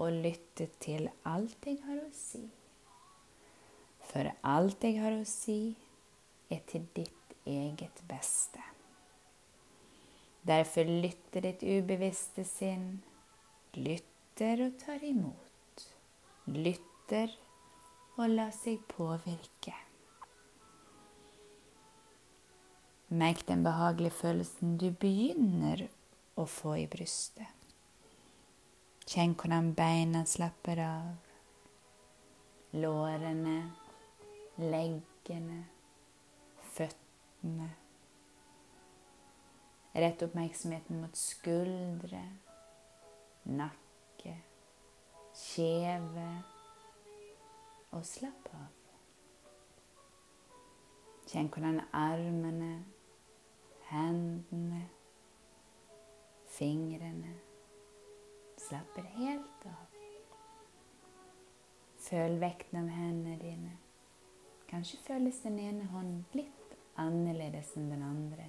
å lytte til alt jeg har å si. For alt jeg har å si, er til ditt eget beste. Derfor lytter ditt ubevisste sinn, lytter og tar imot. Lytter og lar seg påvirke. Merk den behagelige følelsen du begynner å få i brystet. Kjenn hvordan beina slapper av. Lårene, leggene, føttene. Rett oppmerksomheten mot skuldre, nakke, kjeve, og slapp av. Kjenn hvordan armene hendene, fingrene slapper helt av. Føl vekten av hendene dine. Kanskje føles den ene hånden litt annerledes enn den andre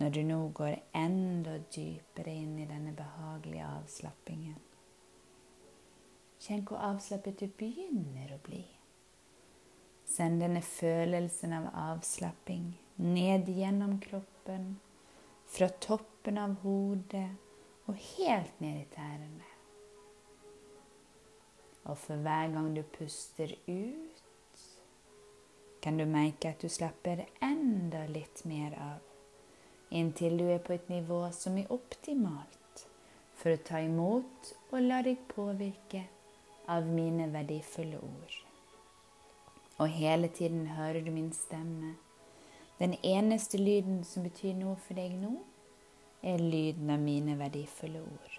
når du nå går enda dypere inn i denne behagelige avslappingen. Kjenn hvor avslappet du begynner å bli. Send denne følelsen av avslapping ned gjennom kroppen, fra toppen av hodet og helt ned i tærne. Og for hver gang du puster ut, kan du merke at du slapper enda litt mer av, inntil du er på et nivå som er optimalt for å ta imot og la deg påvirke av mine verdifulle ord. Og hele tiden hører du min stemme den eneste lyden som betyr noe for deg nå, er lyden av mine verdifulle ord.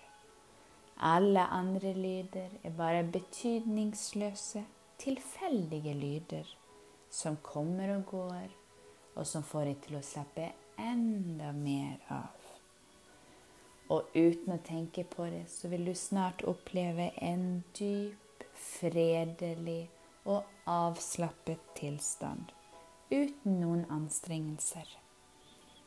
Alle andre lyder er bare betydningsløse, tilfeldige lyder som kommer og går, og som får deg til å slappe enda mer av. Og uten å tenke på det, så vil du snart oppleve en dyp, fredelig og avslappet tilstand uten noen anstrengelser.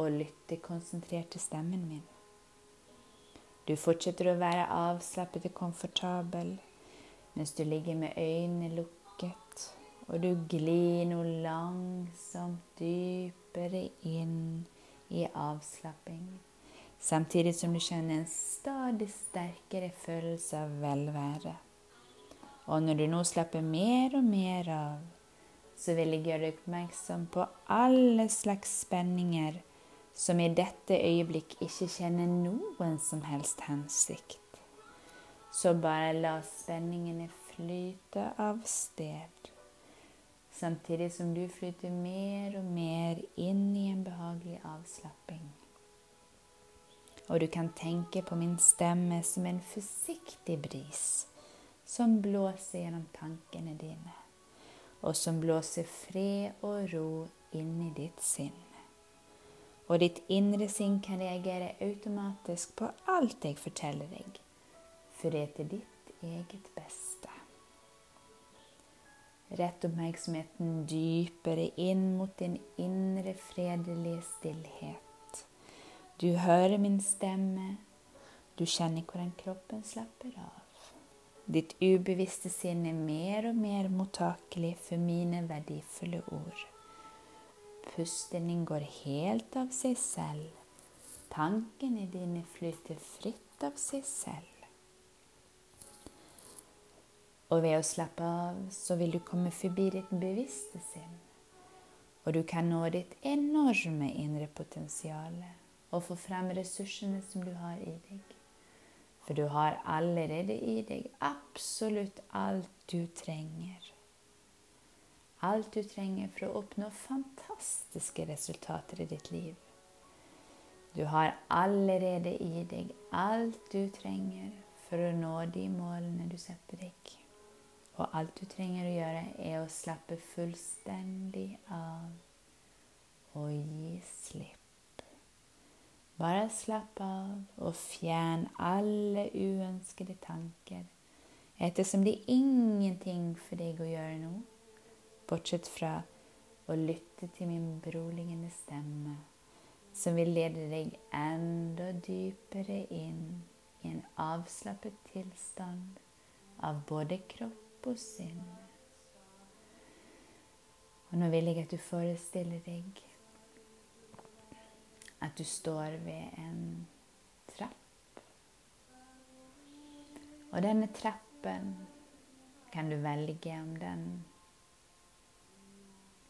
å lytte konsentrert til stemmen min. Du fortsetter å være avslappet og komfortabel mens du ligger med øynene lukket, og du glir nå langsomt dypere inn i avslapping, samtidig som du kjenner en stadig sterkere følelse av velvære. Og når du nå slapper mer og mer av, så vil jeg gjøre deg oppmerksom på alle slags spenninger som i dette øyeblikk ikke kjenner noen som helst hensikt. Så bare la spenningene flyte av sted, samtidig som du flyter mer og mer inn i en behagelig avslapping. Og du kan tenke på min stemme som en forsiktig bris som blåser gjennom tankene dine, og som blåser fred og ro inn i ditt sinn. Og ditt indre sinn kan reagere automatisk på alt jeg forteller deg, for det er til ditt eget beste. Rett oppmerksomheten dypere inn mot din indre fredelige stillhet. Du hører min stemme, du kjenner hvordan kroppen slapper av. Ditt ubevisste sinn er mer og mer mottakelig for mine verdifulle ord. Pusten din går helt av seg selv. Tankene dine flyter fritt av seg selv. Og ved å slappe av så vil du komme forbi ditt bevisste sinn. Og du kan nå ditt enorme indre potensial og få frem ressursene som du har i deg. For du har allerede i deg absolutt alt du trenger. Alt du trenger for å oppnå fantastiske resultater i ditt liv. Du har allerede i deg alt du trenger for å nå de målene du setter deg. Og alt du trenger å gjøre, er å slappe fullstendig av og gi slipp. Bare slapp av og fjern alle uønskede tanker, ettersom det er ingenting for deg å gjøre nå, bortsett fra å lytte til min beroligende stemme, som vil lede deg enda dypere inn i en avslappet tilstand av både kropp og sinn. Og nå vil jeg at du forestiller deg at du står ved en trapp. Og denne trappen kan du velge om den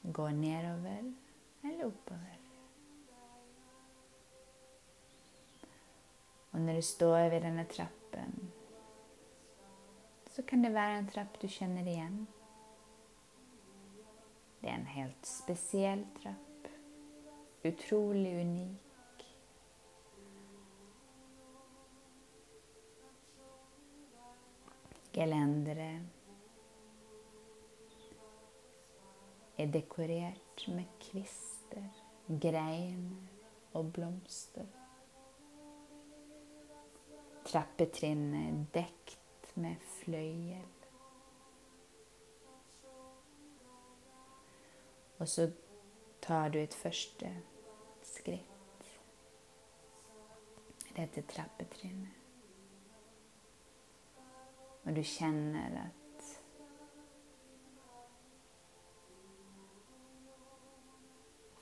går nedover eller oppover. Og når du står ved denne trappen så kan det være en trapp du kjenner igjen. Det er en helt spesiell trapp. Utrolig unik. Gelenderet er dekorert med kvister, greiner og blomster. Trappetrinnet er dekt med fløyel. Og så tar du et første skritt. Dette trappetrinnet. Og du kjenner at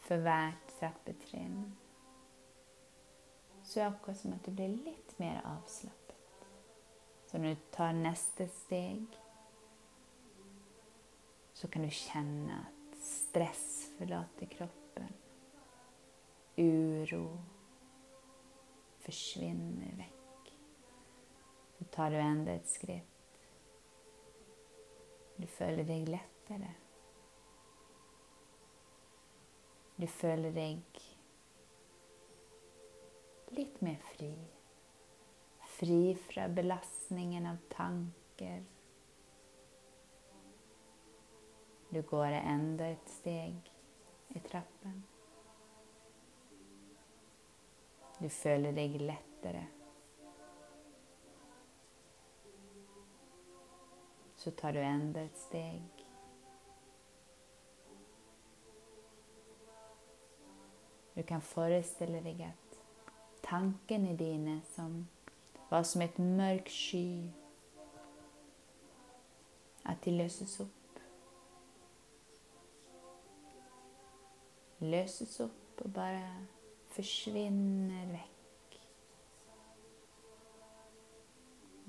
for hvert trappetrinn så det akkurat som at du blir litt mer avslappet. Så når du tar neste steg, så kan du kjenne at stress forlater kroppen. Uro forsvinner vekk. Så tar du enda et skritt. Du føler deg lettere. Du føler deg litt mer fri fri fra belastningen av tanker. Du går enda et steg i trappen. Du føler deg lettere. Så tar du enda et steg. Kan forestille deg at tankene dine som var som et mørk sky. At de løses opp. Løses opp og bare forsvinner vekk.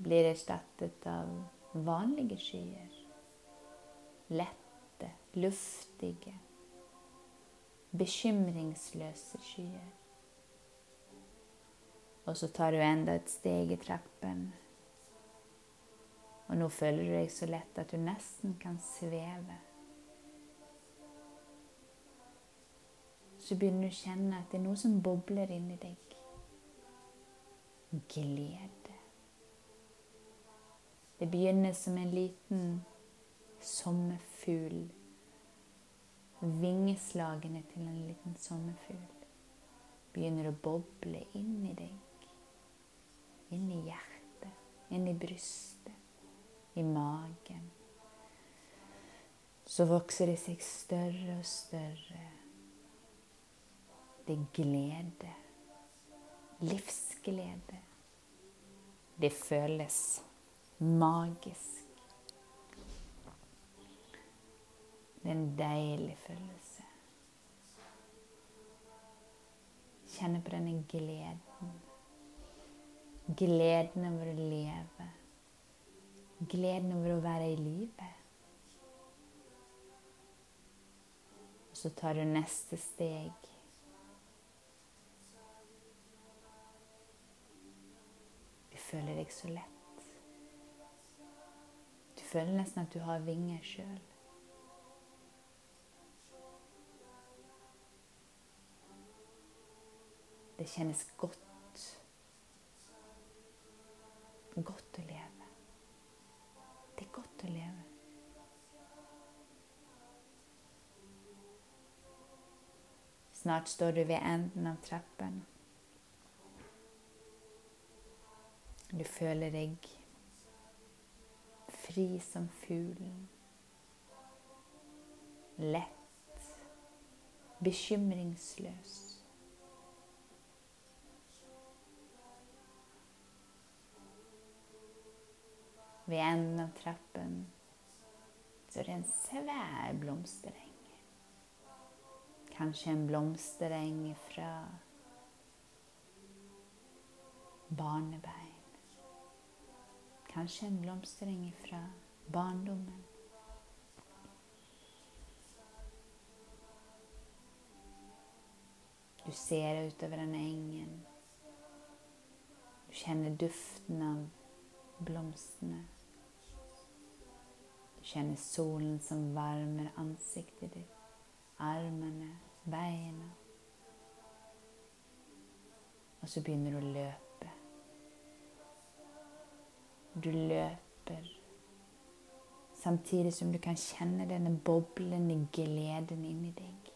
Blir erstattet av vanlige skyer. Lette, luftige, bekymringsløse skyer. Og så tar du enda et steg i trappen. Og nå føler du deg så lett at du nesten kan sveve. Så begynner du å kjenne at det er noe som bobler inni deg. Glede. Det begynner som en liten sommerfugl. Vingeslagene til en liten sommerfugl begynner å boble inn i deg inn i hjertet, inn i brystet, i magen. Så vokser det seg større og større. Det er glede. Livsglede. Det føles magisk. Det er en deilig følelse. Kjenne på denne gleden gleden over å leve, gleden over å være i live. Og så tar du neste steg. Du føler deg så lett. Du føler nesten at du har vinger sjøl. Det kjennes godt. Godt å leve. Det er godt å leve. Snart står du ved enden av trappen. Du føler deg fri som fuglen. Lett, bekymringsløs. Ved enden av trappen så er det en svær blomstereng. Kanskje en blomstereng fra barnebein. Kanskje en blomstereng fra barndommen. Du ser utover denne engen. Du kjenner duften av blomstene. Du kjenner solen som varmer ansiktet ditt, armene, beina. Og så begynner du å løpe. Du løper samtidig som du kan kjenne denne boblende gleden inni deg.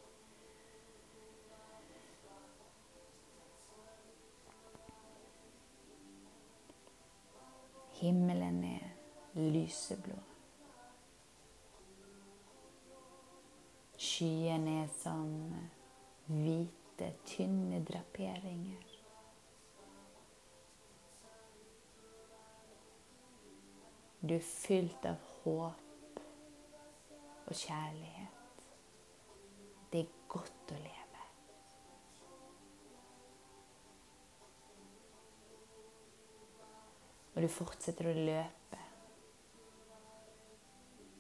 Himmelen er lyseblå. Skyene er som hvite, tynne draperinger. Du er fylt av håp og kjærlighet. Det er godt å leve. Og du fortsetter å løpe.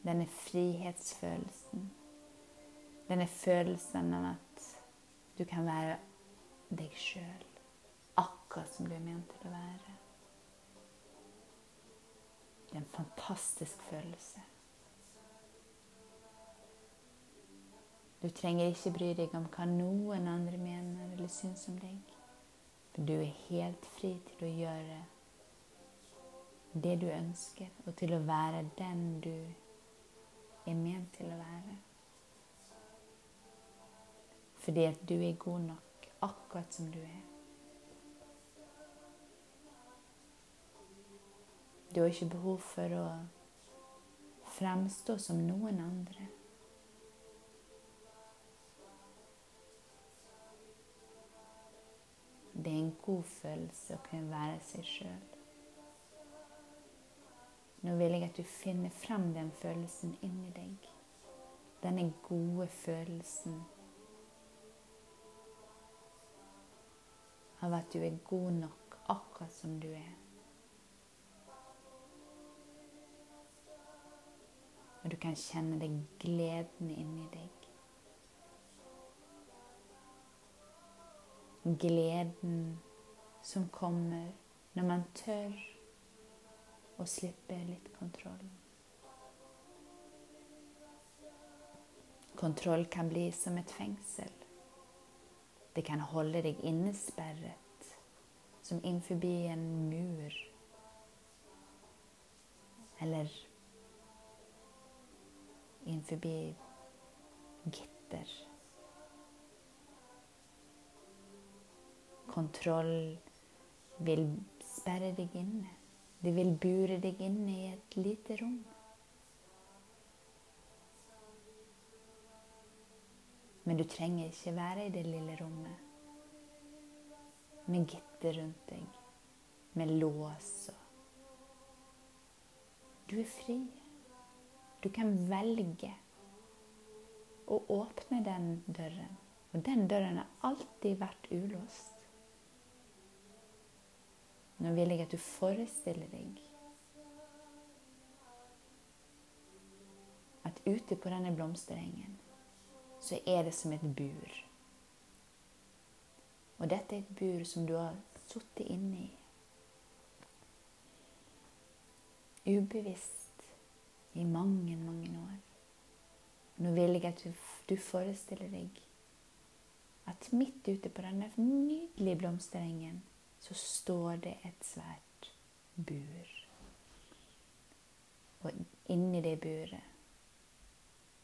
Denne frihetsfølelsen. Denne følelsen av at du kan være deg sjøl. Akkurat som du er ment til å være. Det er en fantastisk følelse. Du trenger ikke bry deg om hva noen andre mener eller syns om deg. For du er helt fri til å gjøre det du ønsker, og til å være den du er ment til å være. Fordi at du er god nok akkurat som du er. Du har ikke behov for å fremstå som noen andre. Det er en god følelse å kunne være seg sjøl. Nå vil jeg at du finner frem den følelsen inni deg. Denne gode følelsen av at du er god nok akkurat som du er. Og du kan kjenne den gleden inni deg. Gleden som kommer når man tør å slippe litt kontroll. Kontroll kan bli som et fengsel. Det kan holde deg innesperret, som innenfor en mur. Eller innenfor gitter. Kontroll vil sperre deg inne. Det vil bure deg inne i et lite rom. Men du trenger ikke være i det lille rommet med gitter rundt deg, med lås og Du er fri. Du kan velge å åpne den døren. Og den døren har alltid vært ulåst. Nå vil jeg at du forestiller deg at ute på denne blomsterengen så er det som et bur. Og dette er et bur som du har sittet inne i. Ubevisst i mange, mange år. Nå vil jeg at du forestiller deg at midt ute på denne nydelige blomsterengen så står det et svært bur. Og inni det buret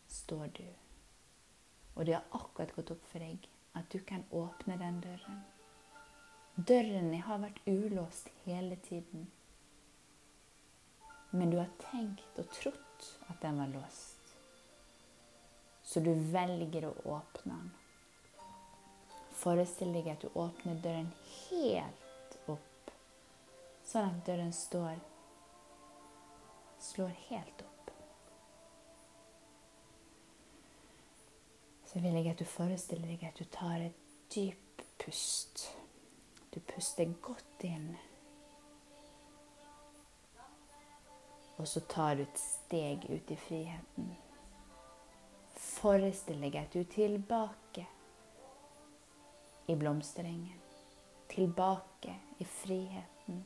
står du. Og det har akkurat gått opp for deg at du kan åpne den døren. Døren har vært ulåst hele tiden. Men du har tenkt og trodd at den var låst. Så du velger å åpne den. Forestill deg at du åpner døren helt opp, sånn at døren står slår helt opp. Så vil jeg at du forestiller deg at du tar et dypt pust. Du puster godt inn. Og så tar du et steg ut i friheten. Forestill deg at du er tilbake i blomsterengen. Tilbake i friheten.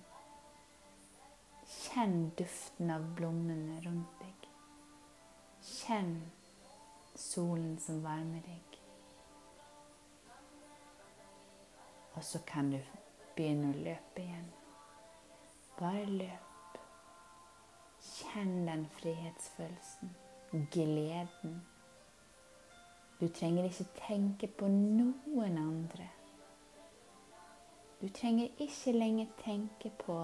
Kjenn duften av blommene rundt deg. Kjenn solen som varmer deg. Og så kan du begynne å løpe igjen. Bare løp. Kjenn den frihetsfølelsen, gleden. Du trenger ikke tenke på noen andre. Du trenger ikke lenger tenke på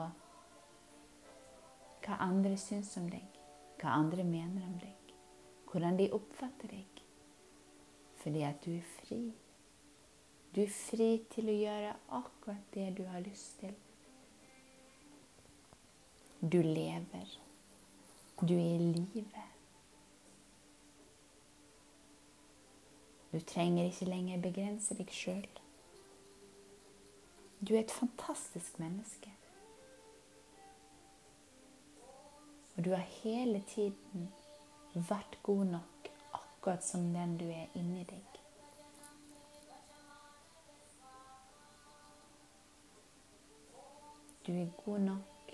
hva andre syns om deg, hva andre mener om deg, hvordan de oppfatter deg. Fordi at du er fri. Du er fri til å gjøre akkurat det du har lyst til. Du lever. Du er i live. Du trenger ikke lenger begrense deg sjøl. Du er et fantastisk menneske. Og du har hele tiden vært god nok akkurat som den du er inni deg. Du er god nok,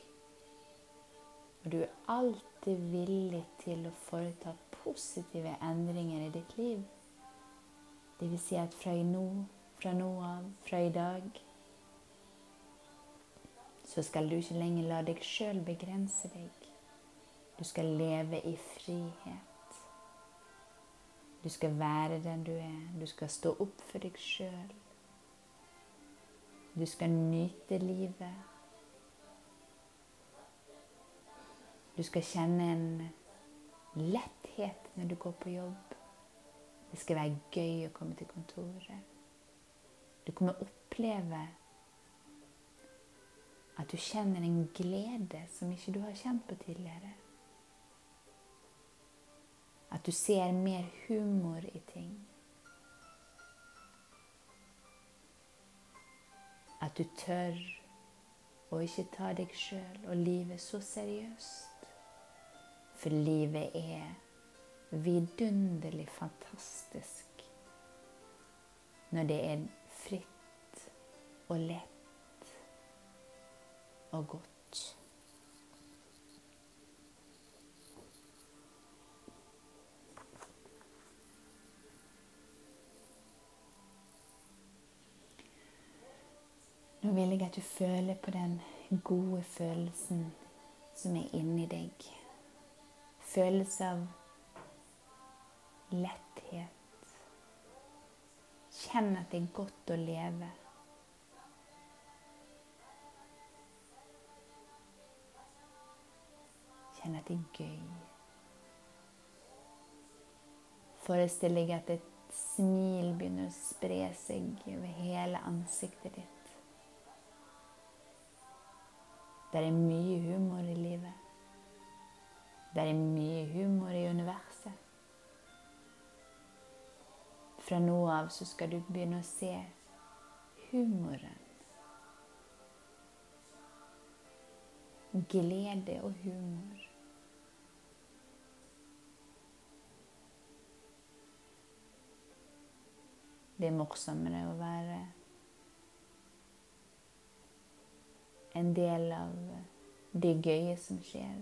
og du er alltid villig til å foreta positive endringer i ditt liv. Det vil si at fra nå, fra nå av, fra i dag så skal du ikke lenger la deg sjøl begrense deg. Du skal leve i frihet. Du skal være den du er. Du skal stå opp for deg sjøl. Du skal nyte livet. Du skal kjenne en letthet når du går på jobb. Det skal være gøy å komme til kontoret. Du kommer oppleve at du kjenner en glede som ikke du har kjent på tidligere. At du ser mer humor i ting. At du tør å ikke ta deg sjøl og livet så seriøst. For livet er vidunderlig fantastisk når det er fritt og lett og godt. Nå vil jeg at du føler på den gode følelsen som er inni deg. Følelse av letthet. Kjenn at det er godt å leve. Kjenn at det er gøy. Forestill deg at et smil begynner å spre seg over hele ansiktet ditt. Det er mye humor i livet. Det er mye humor i universet. Fra nå av så skal du begynne å se humoren. Glede og humor. Det er morsommere å være en del av det gøye som skjer.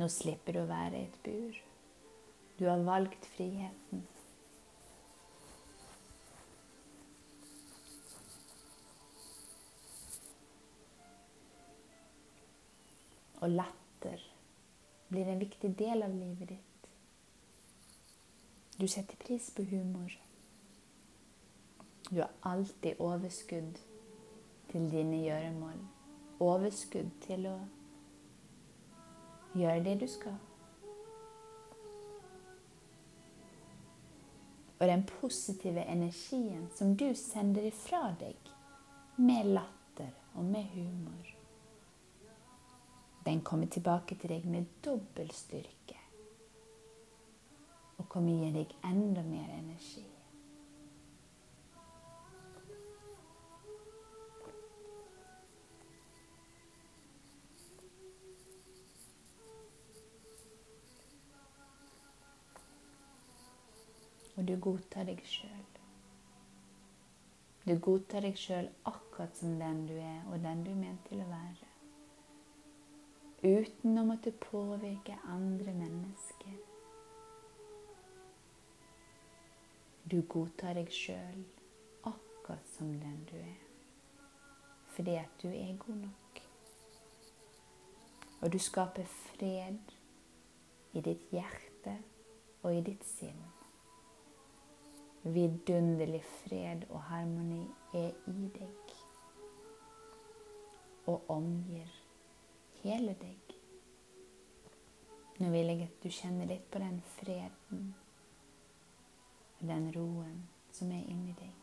Nå slipper du å være i et bur. Du har valgt friheten. Og latter blir en viktig del av livet ditt. Du setter pris på humor. Du har alltid overskudd til dine gjøremål. Overskudd til å gjøre det du skal. Og den positive energien som du sender ifra deg med latter og med humor den kommer tilbake til deg med dobbel styrke og kommer gi deg enda mer energi. Du godtar deg sjøl. Du godtar deg sjøl akkurat som den du er, og den du er ment til å være uten å måtte påvirke andre mennesker. Du godtar deg sjøl akkurat som den du er, fordi at du er god nok. Og du skaper fred i ditt hjerte og i ditt sinn. Vidunderlig fred og harmoni er i deg og omgir hele deg. Nå vil jeg at du kjenner litt på den freden og den roen som er inni deg.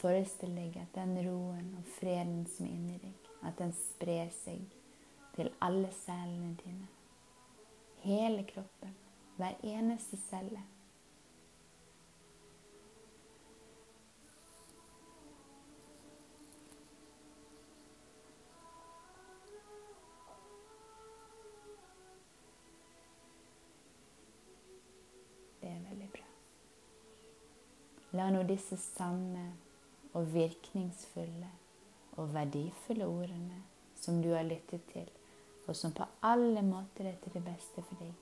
Forestill deg at den roen og freden som er inni deg, at den sprer seg til alle cellene dine hele kroppen, hver eneste celle. Det er veldig bra. La nå disse sanne og virkningsfulle og verdifulle ordene som du har lyttet til, og som på alle måter er til det beste for deg.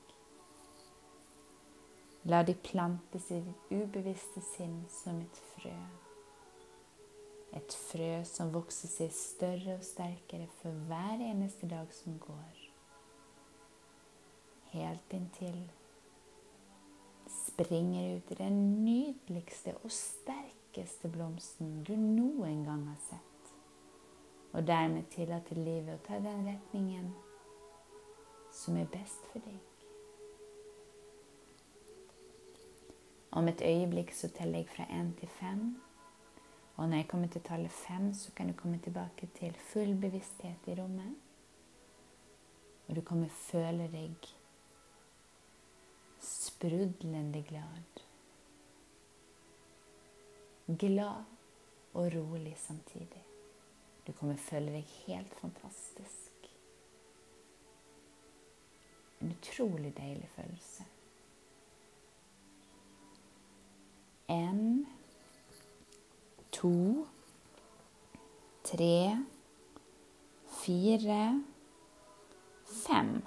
La de plantes i ditt ubevisste sinn som et frø. Et frø som vokser seg større og sterkere for hver eneste dag som går. Helt inntil springer ut i den nydeligste og sterkeste blomsten du noen gang har sett. Og dermed tillater livet å ta den retningen som er best for deg. Om et øyeblikk så teller jeg fra én til fem. Og når jeg kommer til tallet fem, så kan du komme tilbake til full bevissthet i rommet. Og du kommer føle deg sprudlende glad. Glad og rolig samtidig. Du kommer føle deg helt fantastisk. En utrolig deilig følelse. En, to, tre, fire, fem.